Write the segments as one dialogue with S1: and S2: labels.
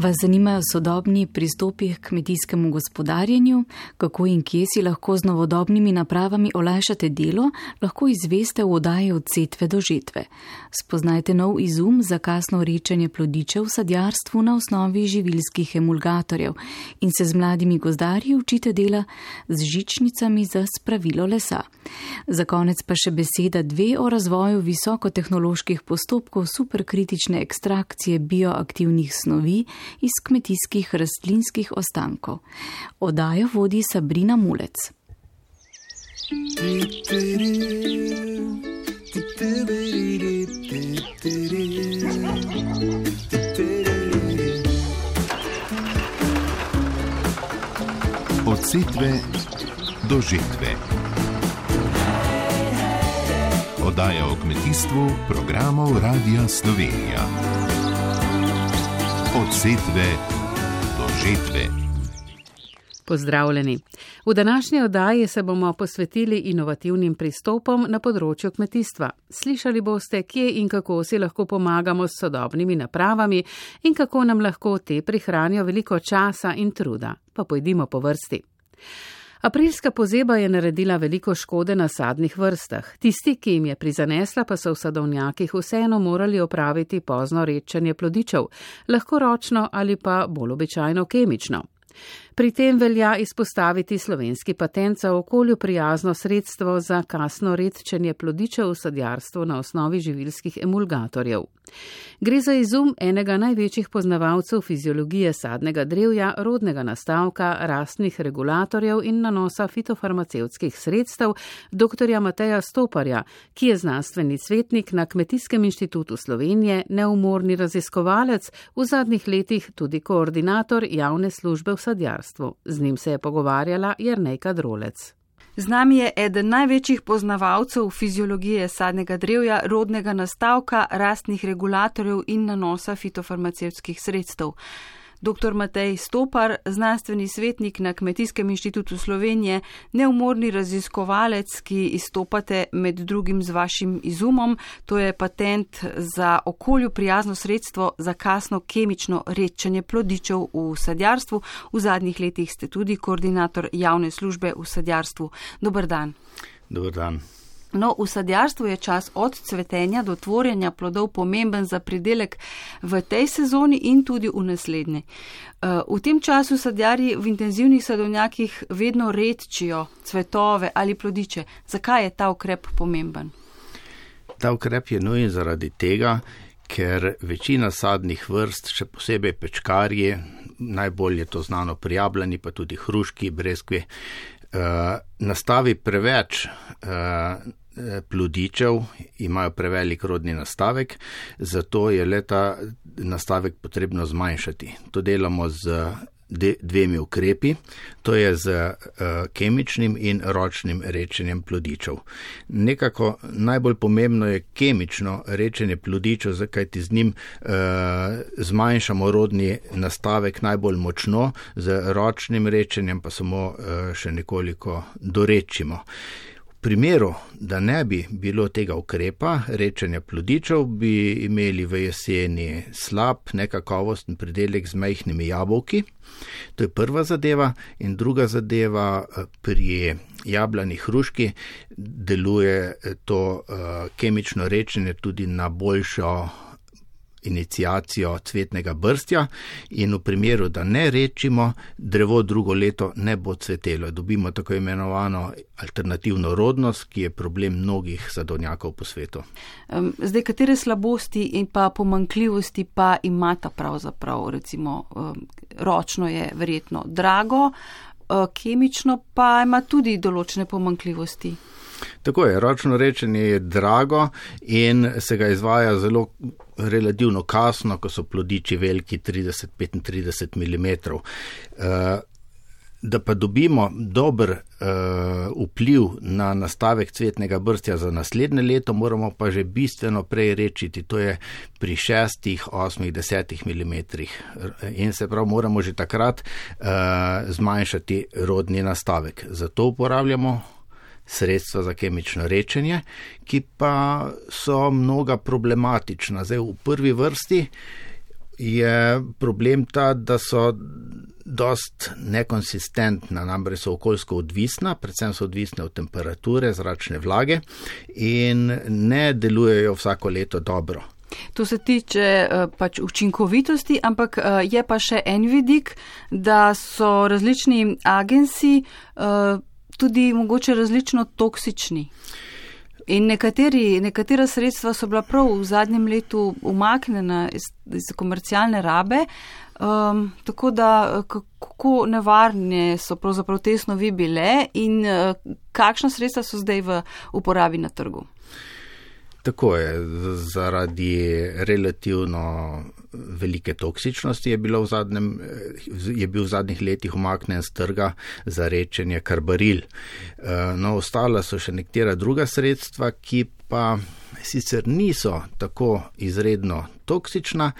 S1: Vas zanimajo sodobni pristopi k kmetijskemu gospodarjenju, kako in kje si lahko z novodobnimi napravami olajšate delo, lahko izveste v odaji od setve do žetve. Spoznajte nov izum za kasno rečenje plodičev v sadjarstvu na osnovi živilskih emulgatorjev in se z mladimi gozdarji učite dela z žičnicami za spravilo lesa. Za konec pa še beseda dve o razvoju visokotehnoloških postopkov superkritične ekstrakcije bioaktivnih snovi, iz kmetijskih rastlinskih ostankov. Odajo vodi Sabrina Mulec.
S2: Od setve do žetve. Oddaja o kmetijstvu programov Radia Slovenija od setve do žetve.
S3: Pozdravljeni. V današnji oddaji se bomo posvetili inovativnim pristopom na področju kmetijstva. Slišali boste, kje in kako si lahko pomagamo s sodobnimi napravami in kako nam lahko te prihranijo veliko časa in truda. Pa pojdimo po vrsti. Aprilska pozeba je naredila veliko škode na sadnih vrstah. Tisti, ki jim je prizanesla, pa so v sadovnjakih vseeno morali opraviti pozno rečanje plodičev, lahko ročno ali pa bolj običajno kemično. Pri tem velja izpostaviti slovenski patent za okolju prijazno sredstvo za kasno redčenje plodičev v sadjarstvu na osnovi živilskih emulgatorjev. Gre za izum enega največjih poznavalcev fiziologije sadnega drevja, rodnega nastavka, rastnih regulatorjev in nanosa fitofarmacevskih sredstev, dr. Mateja Stoparja, ki je znanstveni svetnik na Kmetijskem inštitutu Slovenije, neumorni raziskovalec, v zadnjih letih tudi koordinator javne službe v sadjarstvu. Z njim se je pogovarjala Jrnejka Drolec.
S4: Z nami je eden največjih poznavalcev fiziologije sadnega drevja, rodnega nastavka, rastnih regulatorjev in nanosa fitofarmacevskih sredstev. Dr. Matej Stopar, znanstveni svetnik na Kmetijskem inštitutu Slovenije, neumorni raziskovalec, ki izstopate med drugim z vašim izumom, to je patent za okolju prijazno sredstvo za kasno kemično rečenje plodičev v sadjarstvu. V zadnjih letih ste tudi koordinator javne službe v sadjarstvu. Dobr dan.
S5: Dobr dan.
S4: No, v sadjarstvu je čas od cvetenja do tvorjenja plodov pomemben za pridelek v tej sezoni in tudi v naslednji. Eh, v tem času sadjarji v intenzivnih sadovnjakih vedno redčijo cvetove ali plodiče. Zakaj je ta ukrep pomemben?
S5: Ta ukrep je nujen zaradi tega, ker večina sadnih vrst, še posebej pečkarje, najbolj je to znano prijabljeni, pa tudi hruški, brezkve, uh, nastavi preveč uh, plodičev, imajo prevelik rodni nastavek, zato je leta nastavek potrebno zmanjšati. To delamo z dvemi ukrepi, to je z uh, kemičnim in ročnim rečenjem plodičev. Nekako najbolj pomembno je kemično rečenje plodičev, zakaj ti z njim uh, zmanjšamo rodni nastavek najbolj močno, z ročnim rečenjem pa samo uh, še nekoliko dorečimo. Uh, primeru, da ne bi bilo tega ukrepa, rečenja plodičev, bi imeli v jeseni slab, nekakovosten pridelek z majhnimi jabolki. To je prva zadeva. In druga zadeva, eh, pri jablani hruški deluje eh, to uh, kemično rečenje tudi na boljšo inicijacijo cvetnega brstja in v primeru, da ne rečimo, drevo drugo leto ne bo cvetelo. Dobimo tako imenovano alternativno rodnost, ki je problem mnogih sadovnjakov po svetu.
S4: Zdaj, katere slabosti in pa pomankljivosti pa imata pravzaprav, recimo ročno je verjetno drago, kemično pa ima tudi določene pomankljivosti.
S5: Tako je, ročno rečenje je drago in se ga izvaja zelo relativno kasno, ko so plodiči veliki 30-35 mm. Uh, da pa dobimo dober uh, vpliv na nastavek cvetnega brstja za naslednje leto, moramo pa že bistveno prej rečiti, to je pri 6, 8, 10 mm. In se prav moramo že takrat uh, zmanjšati rodni nastavek. Zato uporabljamo sredstva za kemično rečenje, ki pa so mnoga problematična. Zdaj v prvi vrsti je problem ta, da so dost nekonsistentna, namreč so okoljsko odvisna, predvsem so odvisne od temperature, zračne vlage in ne delujejo vsako leto dobro.
S4: To se tiče eh, pač učinkovitosti, ampak eh, je pa še en vidik, da so različni agenci eh, tudi mogoče različno toksični. In nekateri, nekatera sredstva so bila prav v zadnjem letu umaknjena iz, iz komercialne rabe, um, tako da kako nevarne so pravzaprav te snovi bile in uh, kakšna sredstva so zdaj v uporabi na trgu.
S5: Tako je, zaradi relativno velike toksičnosti je, v zadnjem, je bil v zadnjih letih umaknen z trga za rečenje karbaril. No, ostala so še nekatera druga sredstva, ki pa sicer niso tako izredno toksična,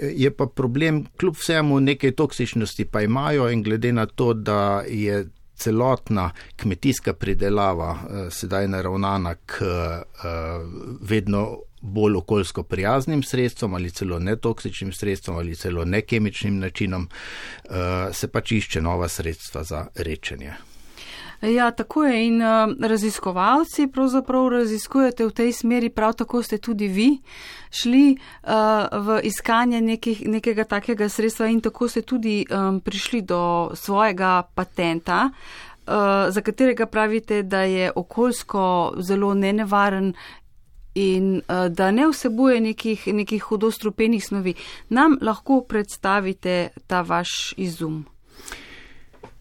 S5: je pa problem, kljub vsemu nekaj toksičnosti pa imajo in glede na to, da je celotna kmetijska pridelava eh, sedaj naravnana k eh, vedno bolj okoljsko prijaznim sredstvom ali celo netoksičnim sredstvom ali celo nekemičnim načinom, eh, se pač išče nova sredstva za rečenje.
S4: Ja, tako je in uh, raziskovalci pravzaprav raziskujete v tej smeri, prav tako ste tudi vi šli uh, v iskanje nekih, nekega takega sredstva in tako ste tudi prišli do svojega patenta, uh, za katerega pravite, da je okoljsko zelo nenevaren. In da ne vsebuje nekih, nekih hudostrupenih snovi, nam lahko predstavite ta vaš izum.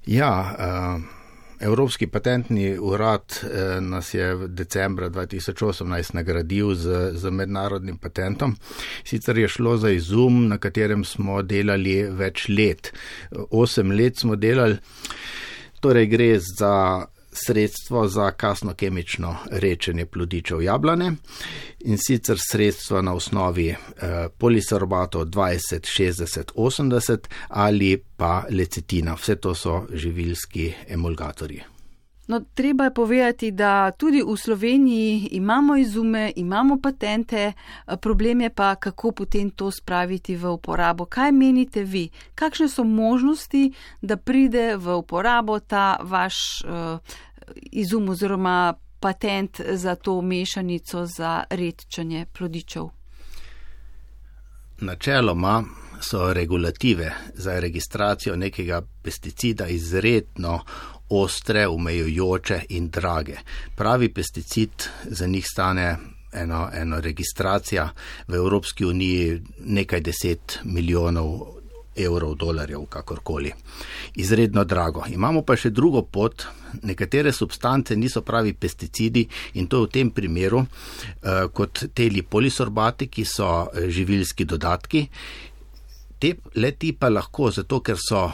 S5: Ja, uh, Evropski patentni urad eh, nas je v decembra 2018 nagradil z, z mednarodnim patentom. Sicer je šlo za izum, na katerem smo delali več let. Osem let smo delali. Torej gre za sredstvo za kasno kemično rečenje plodičev jablane in sicer sredstvo na osnovi polisorbatov 20, 60, 80 ali pa lecetina. Vse to so živilski emulgatorji.
S4: No, treba je povedati, da tudi v Sloveniji imamo izume, imamo patente, problem je pa, kako potem to spraviti v uporabo. Kaj menite vi? Kakšne so možnosti, da pride v uporabo ta vaš uh, izum oziroma patent za to mešanico za redčanje plodičev?
S5: Načeloma so regulative za registracijo nekega pesticida izredno ostre, omejujoče in drage. Pravi pesticid za njih stane eno, eno registracija v Evropski uniji nekaj deset milijonov evrov, dolarjev, kakorkoli. Izredno drago. Imamo pa še drugo pot. Nekatere substance niso pravi pesticidi in to je v tem primeru eh, kot teli polisorbati, ki so eh, živilski dodatki. Te leti pa lahko, zato ker so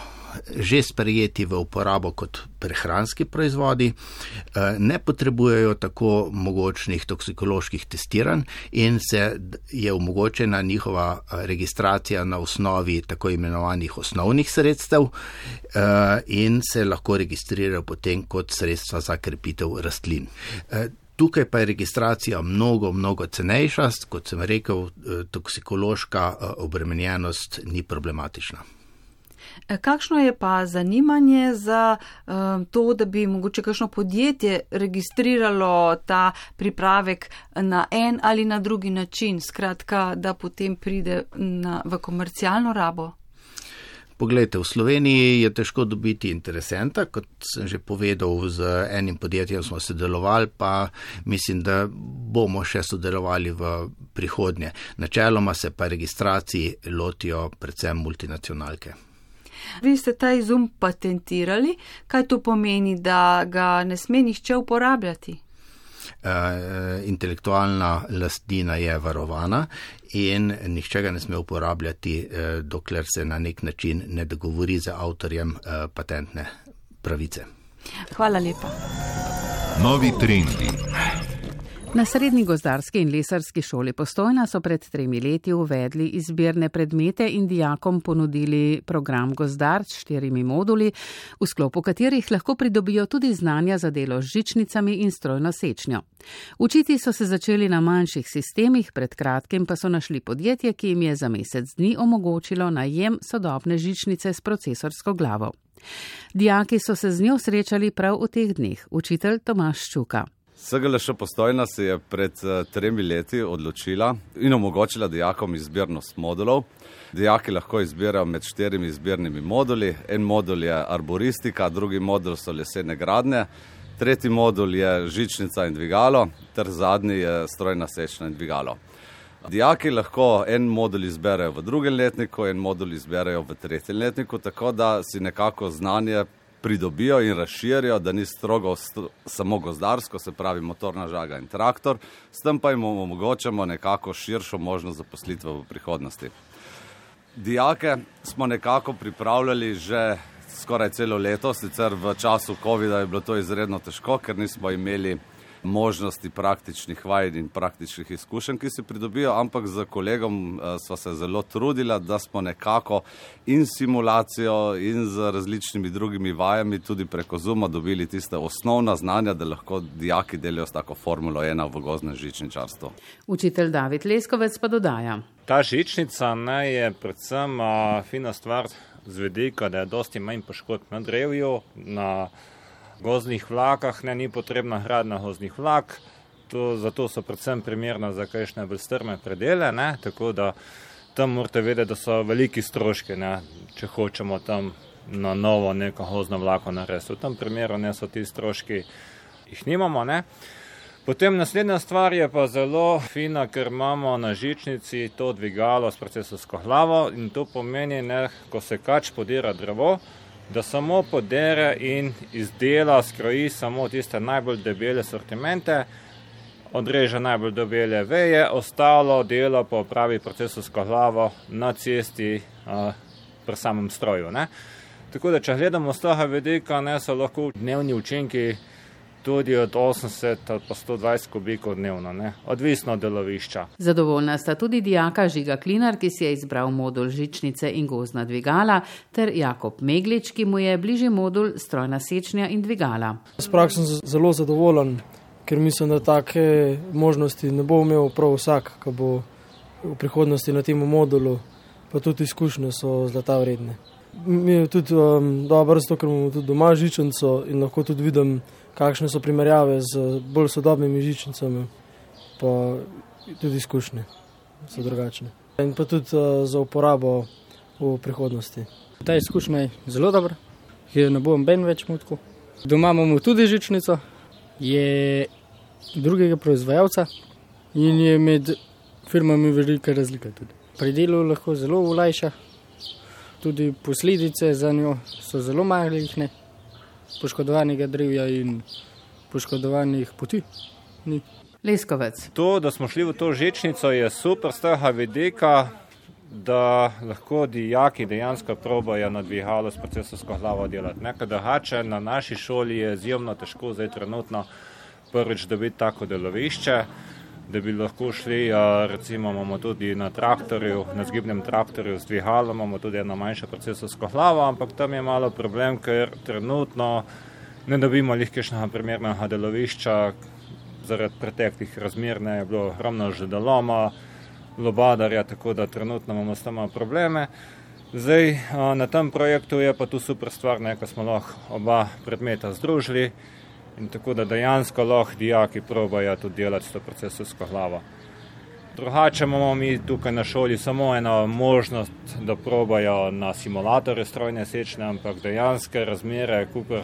S5: že sprejeti v uporabo kot prehranski proizvodi, eh, ne potrebujejo tako mogočnih toksikoloških testiranj in se je omogočena njihova eh, registracija na osnovi tako imenovanih osnovnih sredstev eh, in se lahko registrirajo potem kot sredstva za krepitev rastlin. Tukaj pa je registracija mnogo, mnogo cenejša, kot sem rekel, toksikološka obremenjenost ni problematična.
S4: E, kakšno je pa zanimanje za um, to, da bi mogoče kakšno podjetje registriralo ta pripravek na en ali na drugi način, skratka, da potem pride na, v komercialno rabo?
S5: Poglejte, v Sloveniji je težko dobiti interesenta, kot sem že povedal, z enim podjetjem smo sodelovali, pa mislim, da bomo še sodelovali v prihodnje. Načeloma se pa registraciji lotijo predvsem multinacionalke.
S4: Vi ste ta izum patentirali, kaj to pomeni, da ga ne sme nihče uporabljati?
S5: Uh, intelektualna lastnina je varovana in nihče ga ne sme uporabljati, uh, dokler se na nek način ne dogovori z avtorjem uh, patentne pravice.
S4: Hvala lepa.
S2: Novi trendi.
S3: Na srednji gozdarski in lesarski šoli Postojna so pred tremi leti uvedli izbirne predmete in dijakom ponudili program Gozdar s štirimi moduli, v sklopu katerih lahko pridobijo tudi znanja za delo z žičnicami in strojno sečnjo. Učiti so se začeli na manjših sistemih, pred kratkim pa so našli podjetje, ki jim je za mesec dni omogočilo najem sodobne žičnice s procesorsko glavo. Dijaki so se z njo srečali prav v teh dneh, učitelj Tomaš Čuka.
S6: SGLŠ postojna se je pred tremi leti odločila in omogočila dijakom izbirnost modulov. Dijaki lahko izbirajo med štirimi izbirnimi moduli. En modul je arboristika, drugi modul so lesene gradnje, tretji modul je žičnica in dvigalo, ter zadnji je strojna sečna in dvigalo. Dijaki lahko en modul izberejo v drugem letniku, en modul izberejo v tretjem letniku, tako da si nekako znanje pridobijo in razširijo, da ni strogo samo gozdarsko, se pravi motorna žaga in traktor, s tem pa jim omogočamo nekako širšo možnost zaposlitve v prihodnosti. Dijake smo nekako pripravljali že skoraj celo leto, sicer v času COVID-a je bilo to izredno težko, ker nismo imeli možnosti praktičnih vaj in praktičnih izkušenj, ki se pridobijo, ampak z kolegom smo se zelo trudili, da smo nekako in simulacijo in z različnimi drugimi vajami tudi preko Zuma dobili tiste osnovna znanja, da lahko dijaki delijo s tako Formulo 1 v goznem žičničarstvu.
S3: Učitelj David Leskovec pa dodaja.
S7: Ta žičnica ne, je predvsem a, fina stvar z vedika, da je dosti manj poškodb na drevju, na gozdnih vlakah, ne ni potrebna gradna gozdnih vlak, to, zato so predvsem primerna za kakšne bolj strme predele, ne, tako da tam morate vedeti, da so veliki stroški, ne, če hočemo tam na novo neko gozdno vlako narediti. V tem primeru ne so ti stroški, jih nimamo. Ne. Potem naslednja stvar je pa zelo fina, ker imamo na žičnici to dvigalo s procesorsko glavo in to pomeni, ne, ko se kač podira drevo, da samo podere in izdela, skroji samo tiste najbolj debele sortimente, odreže najbolj debele veje, ostalo delo pa opravi procesorsko glavo na cesti uh, pri samem stroju. Ne. Tako da, če gledamo z tega vidika, ne so lahko dnevni učinki tudi od 80 ali pa 120 kubikov dnevno, ne? odvisno od delovišča.
S3: Zadovoljna sta tudi dijaka Žiga Klinar, ki si je izbral modul žičnice in gozna dvigala, ter Jakob Meglič, ki mu je bližji modul strojna sečnja in dvigala.
S8: S praksom sem zelo zadovoljen, ker mislim, da take možnosti ne bo imel prav vsak, ki bo v prihodnosti na tem modulu, pa tudi izkušnje so zlata vredne. Mi je tudi um, dobro, zato ker imamo tudi doma žičnico in lahko tudi vidim, kakšne so primerjave z bolj sodobnimi žičnicami, pa tudi izkušnje so drugačne. In pa tudi uh, za uporabo v prihodnosti.
S9: Ta izkušnja je zelo dobra, ker ne bom ben več mutko. Doma imamo tudi žičnico, je drugega proizvajalca in je med firmami velika razlika. Pri delu lahko zelo ulajša, tudi posledice za njo so zelo majhne poškodovanega drevja in poškodovanih poti. Ni.
S3: Leskovec.
S7: To, da smo šli v to žečnico, je super z tega vidika, da lahko dijaki dejansko probajo na dvigalo s procesorsko glavo delati. Nekaj drugače na naši šoli je izjemno težko zdaj trenutno prvič dobiti tako delovišče, da bi lahko šli, recimo imamo tudi na traktorju, na zgibnem traktorju z dvigalom, imamo tudi eno manjšo procesorsko glavo, ampak tam je malo problem, ker trenutno ne dobimo lihkešného primernega delovišča, zaradi preteklih razmer ne je bilo ogromno žedaloma, lobadarja, tako da trenutno imamo s tem probleme. Zdaj na tem projektu je pa tu super stvar, ko smo lahko oba predmeta združili in tako da dejansko lahko dijaki probajo tudi delati s to procesorsko glavo. Drugače imamo mi tukaj na šoli samo eno možnost, da probajo na simulatorju strojne sečne, ampak dejanske razmere, kupr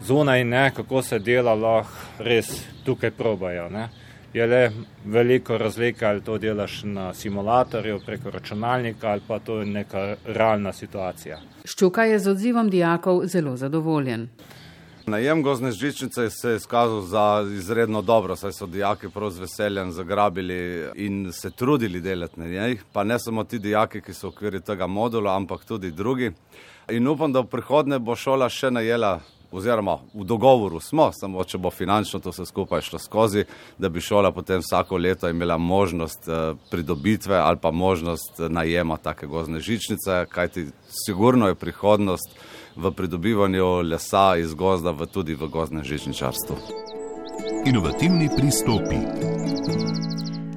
S7: zunaj ne, kako se dela, lahko res tukaj probajo. Ne. Je le veliko razlika, ali to delaš na simulatorju preko računalnika ali pa to je neka realna situacija.
S3: Ščuka je z odzivom dijakov zelo zadovoljen.
S6: Najem gozne žičnice se je izkazal za izredno dobro, saj so dijaki prav z veseljem zagrabili in se trudili delati na njej. Pa ne samo ti dijaki, ki so v okviru tega modula, ampak tudi drugi. In upam, da v prihodnje bo šola še najela oziroma v dogovoru smo, samo če bo finančno to vse skupaj šlo skozi, da bi šola potem vsako leto imela možnost eh, pridobitve ali pa možnost najema take gozne žičnice, kajti sigurno je prihodnost v pridobivanju lesa iz gozda v tudi v goznem žičničarstvu.
S2: Inovativni pristopi.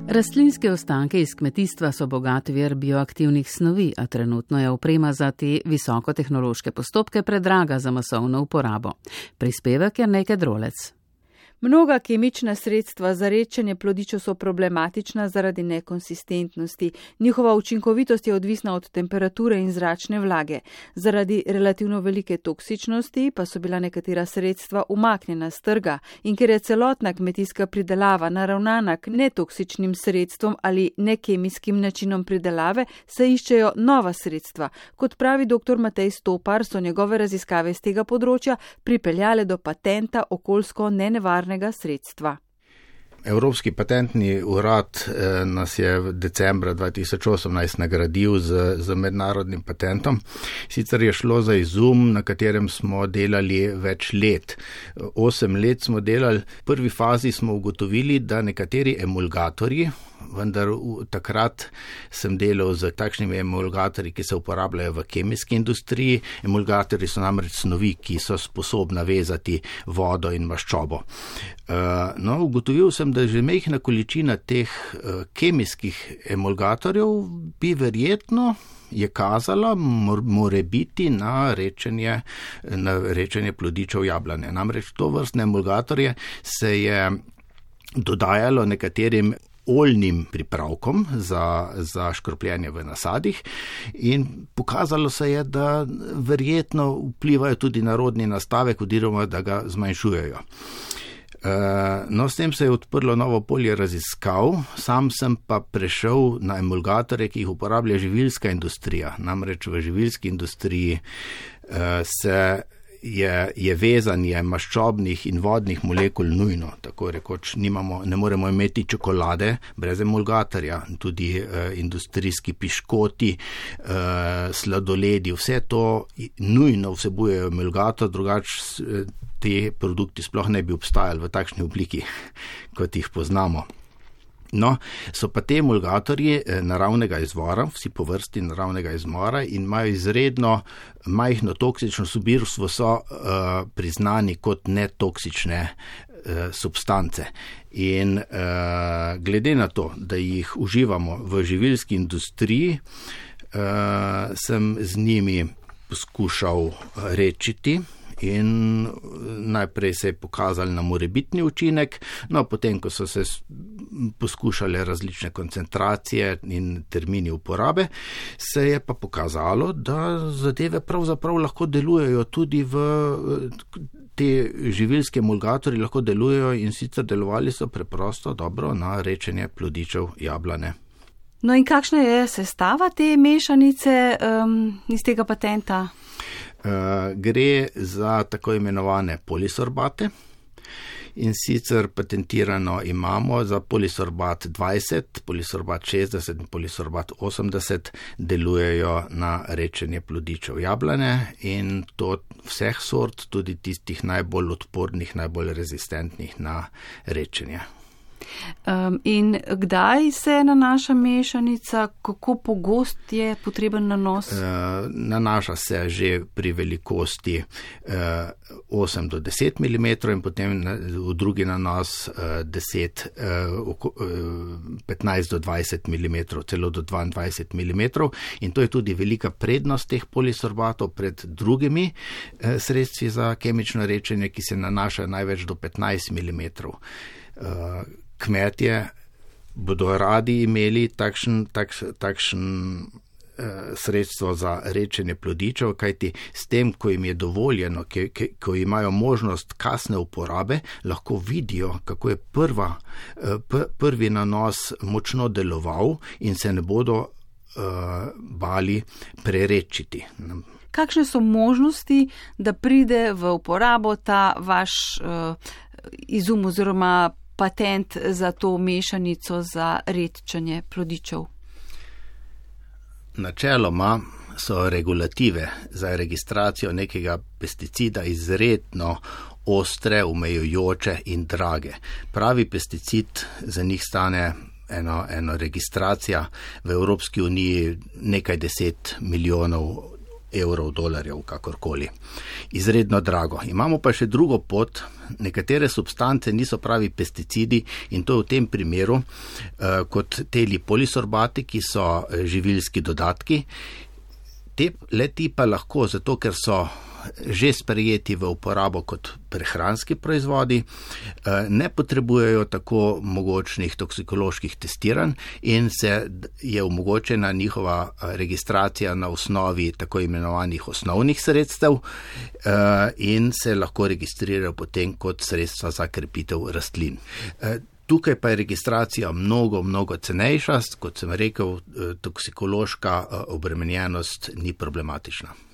S3: Rastlinske ostanke iz kmetijstva so bogat vir bioaktivnih snovi, a trenutno je oprema za te visokotehnološke postopke predraga za masovno uporabo. Prispevek je nekaj drolec.
S4: Mnoga kemična sredstva za rečenje plodičev so problematična zaradi nekonsistentnosti. Njihova učinkovitost je odvisna od temperature in zračne vlage. Zaradi relativno velike toksičnosti pa so bila nekatera sredstva umaknjena z trga in ker je celotna kmetijska pridelava naravnana k netoksičnim sredstvom ali nekemijskim načinom pridelave, se iščejo nova sredstva. Kot pravi dr. Matej Stopar, so njegove raziskave z tega področja pripeljale do patenta okoljsko nenevarne denarnega sredstva.
S5: Evropski patentni urad eh, nas je v decembra 2018 nagradil z, z mednarodnim patentom. Sicer je šlo za izum, na katerem smo delali več let. Osem let smo delali. V prvi fazi smo ugotovili, da nekateri emulgatorji, vendar v, takrat sem delal z takšnimi emulgatorji, ki se uporabljajo v kemijski industriji. Emulgatorji so namreč snovi, ki so sposobna vezati vodo in maščobo. Uh, no, ugotovil sem, da že mehna količina teh uh, kemijskih emulgatorjev bi verjetno je kazala, more biti na rečenje, na rečenje plodičev jablane. Namreč to vrstne emulgatorje se je dodajalo nekaterim oljnim pripravkom za, za škropljenje v nasadih in pokazalo se je, da verjetno vplivajo tudi na rodni nastavek oziroma da ga zmanjšujejo. Eh, no, s tem se je odprlo novo polje raziskav, sam sem pa prešel na emulgatore, ki jih uporablja živilska industrija. Namreč v živilski industriji uh, se je, je vezanje maščobnih in vodnih molekul nujno. Tako rekoč, nimamo, ne moremo imeti čokolade brez emulgatorja, tudi eh, industrijski piškoti, eh, sladoledi, vse to nujno vsebujejo emulgator, drugače eh, te produkti sploh ne bi obstajali v takšni obliki, kot jih poznamo. No, so pa te emulgatorji eh, naravnega izvora, vsi po vrsti naravnega izvora in imajo izredno majhno toksično subirstvo, so uh, priznani kot netoksične uh, substance. In uh, glede na to, da jih uživamo v živilski industriji, uh, sem z njimi poskušal rečiti in najprej se je pokazal na morebitni učinek, no potem, ko so se poskušale različne koncentracije in termini uporabe, se je pa pokazalo, da zadeve pravzaprav lahko delujejo tudi v. Te živilske emulgatorji lahko delujejo in sicer delovali so preprosto dobro na rečenje plodičev jablane.
S4: No in kakšna je sestava te mešanice um, iz tega patenta?
S5: Uh, gre za tako imenovane polisorbate. In sicer patentirano imamo za polisorbat 20, polisorbat 60 in polisorbat 80, delujejo na rečenje plodičev jablane in to vseh sort, tudi tistih najbolj odpornih, najbolj rezistentnih na rečenje.
S4: Um, in kdaj se nanaša mešanica, kako pogost je potreben nanos? Uh,
S5: nanaša se že pri velikosti uh, 8 do 10 mm in potem na, v drugi nanos uh, 10, uh, 15 do 20 mm, celo do 22 mm. In to je tudi velika prednost teh polisorbatov pred drugimi uh, sredstvi za kemično rečenje, ki se nanašajo največ do 15 mm. Uh, kmetje bodo radi imeli takšen, takš, takšen eh, sredstvo za rečenje plodičev, kajti s tem, ko jim je dovoljeno, ki, ki, ko imajo možnost kasne uporabe, lahko vidijo, kako je prva, eh, p, prvi nanos močno deloval in se ne bodo eh, bali prerečiti.
S4: Kakšne so možnosti, da pride v uporabo ta vaš uh, izum oziroma patent za to mešanico za redčanje plodičev?
S5: Načeloma so regulative za registracijo nekega pesticida izredno ostre, omejujoče in drage. Pravi pesticid za njih stane eno, eno registracija v Evropski uniji nekaj deset milijonov evrov, dolarjev, kakorkoli. Izredno drago. Imamo pa še drugo pot. Nekatere substance niso pravi pesticidi in to v tem primeru eh, kot teli polisorbati, ki so eh, živilski dodatki. Te leti pa lahko, zato ker so že sprejeti v uporabo kot prehranski proizvodi, eh, ne potrebujejo tako mogočnih toksikoloških testiranj in se je omogočena njihova eh, registracija na osnovi tako imenovanih osnovnih sredstev eh, in se lahko registrirajo potem kot sredstva za krepitev rastlin. Tukaj pa je registracija mnogo, mnogo cenejša, kot sem rekel, toksikološka obremenjenost ni problematična.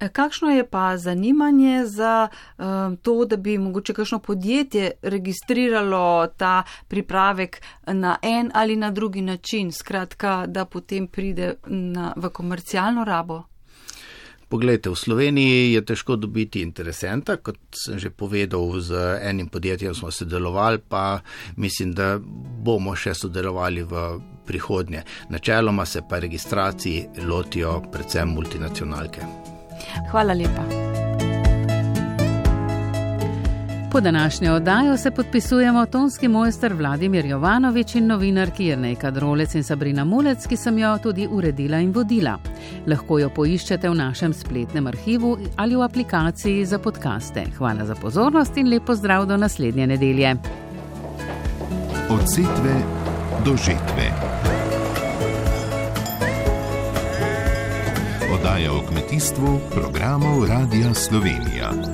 S4: E, kakšno je pa zanimanje za um, to, da bi mogoče kakšno podjetje registriralo ta pripravek na en ali na drugi način, skratka, da potem pride na, v komercialno rabo?
S5: Poglejte, v Sloveniji je težko dobiti interesenta, kot sem že povedal, z enim podjetjem smo sodelovali, pa mislim, da bomo še sodelovali v prihodnje. Načeloma se pa registraciji lotijo predvsem multinacionalke.
S4: Hvala lepa.
S3: Po današnjo oddajo se podpisujemo tonski mojster Vladimir Jovanovič in novinarki Jrnejka Drolec in Sabrina Mulec, ki sem jo tudi uredila in vodila. Lahko jo poiščete v našem spletnem arhivu ali v aplikaciji za podkaste. Hvala za pozornost in lepo zdrav do naslednje nedelje.
S2: Od setve do žetve. Oddaja o kmetijstvu programov Radia Slovenija.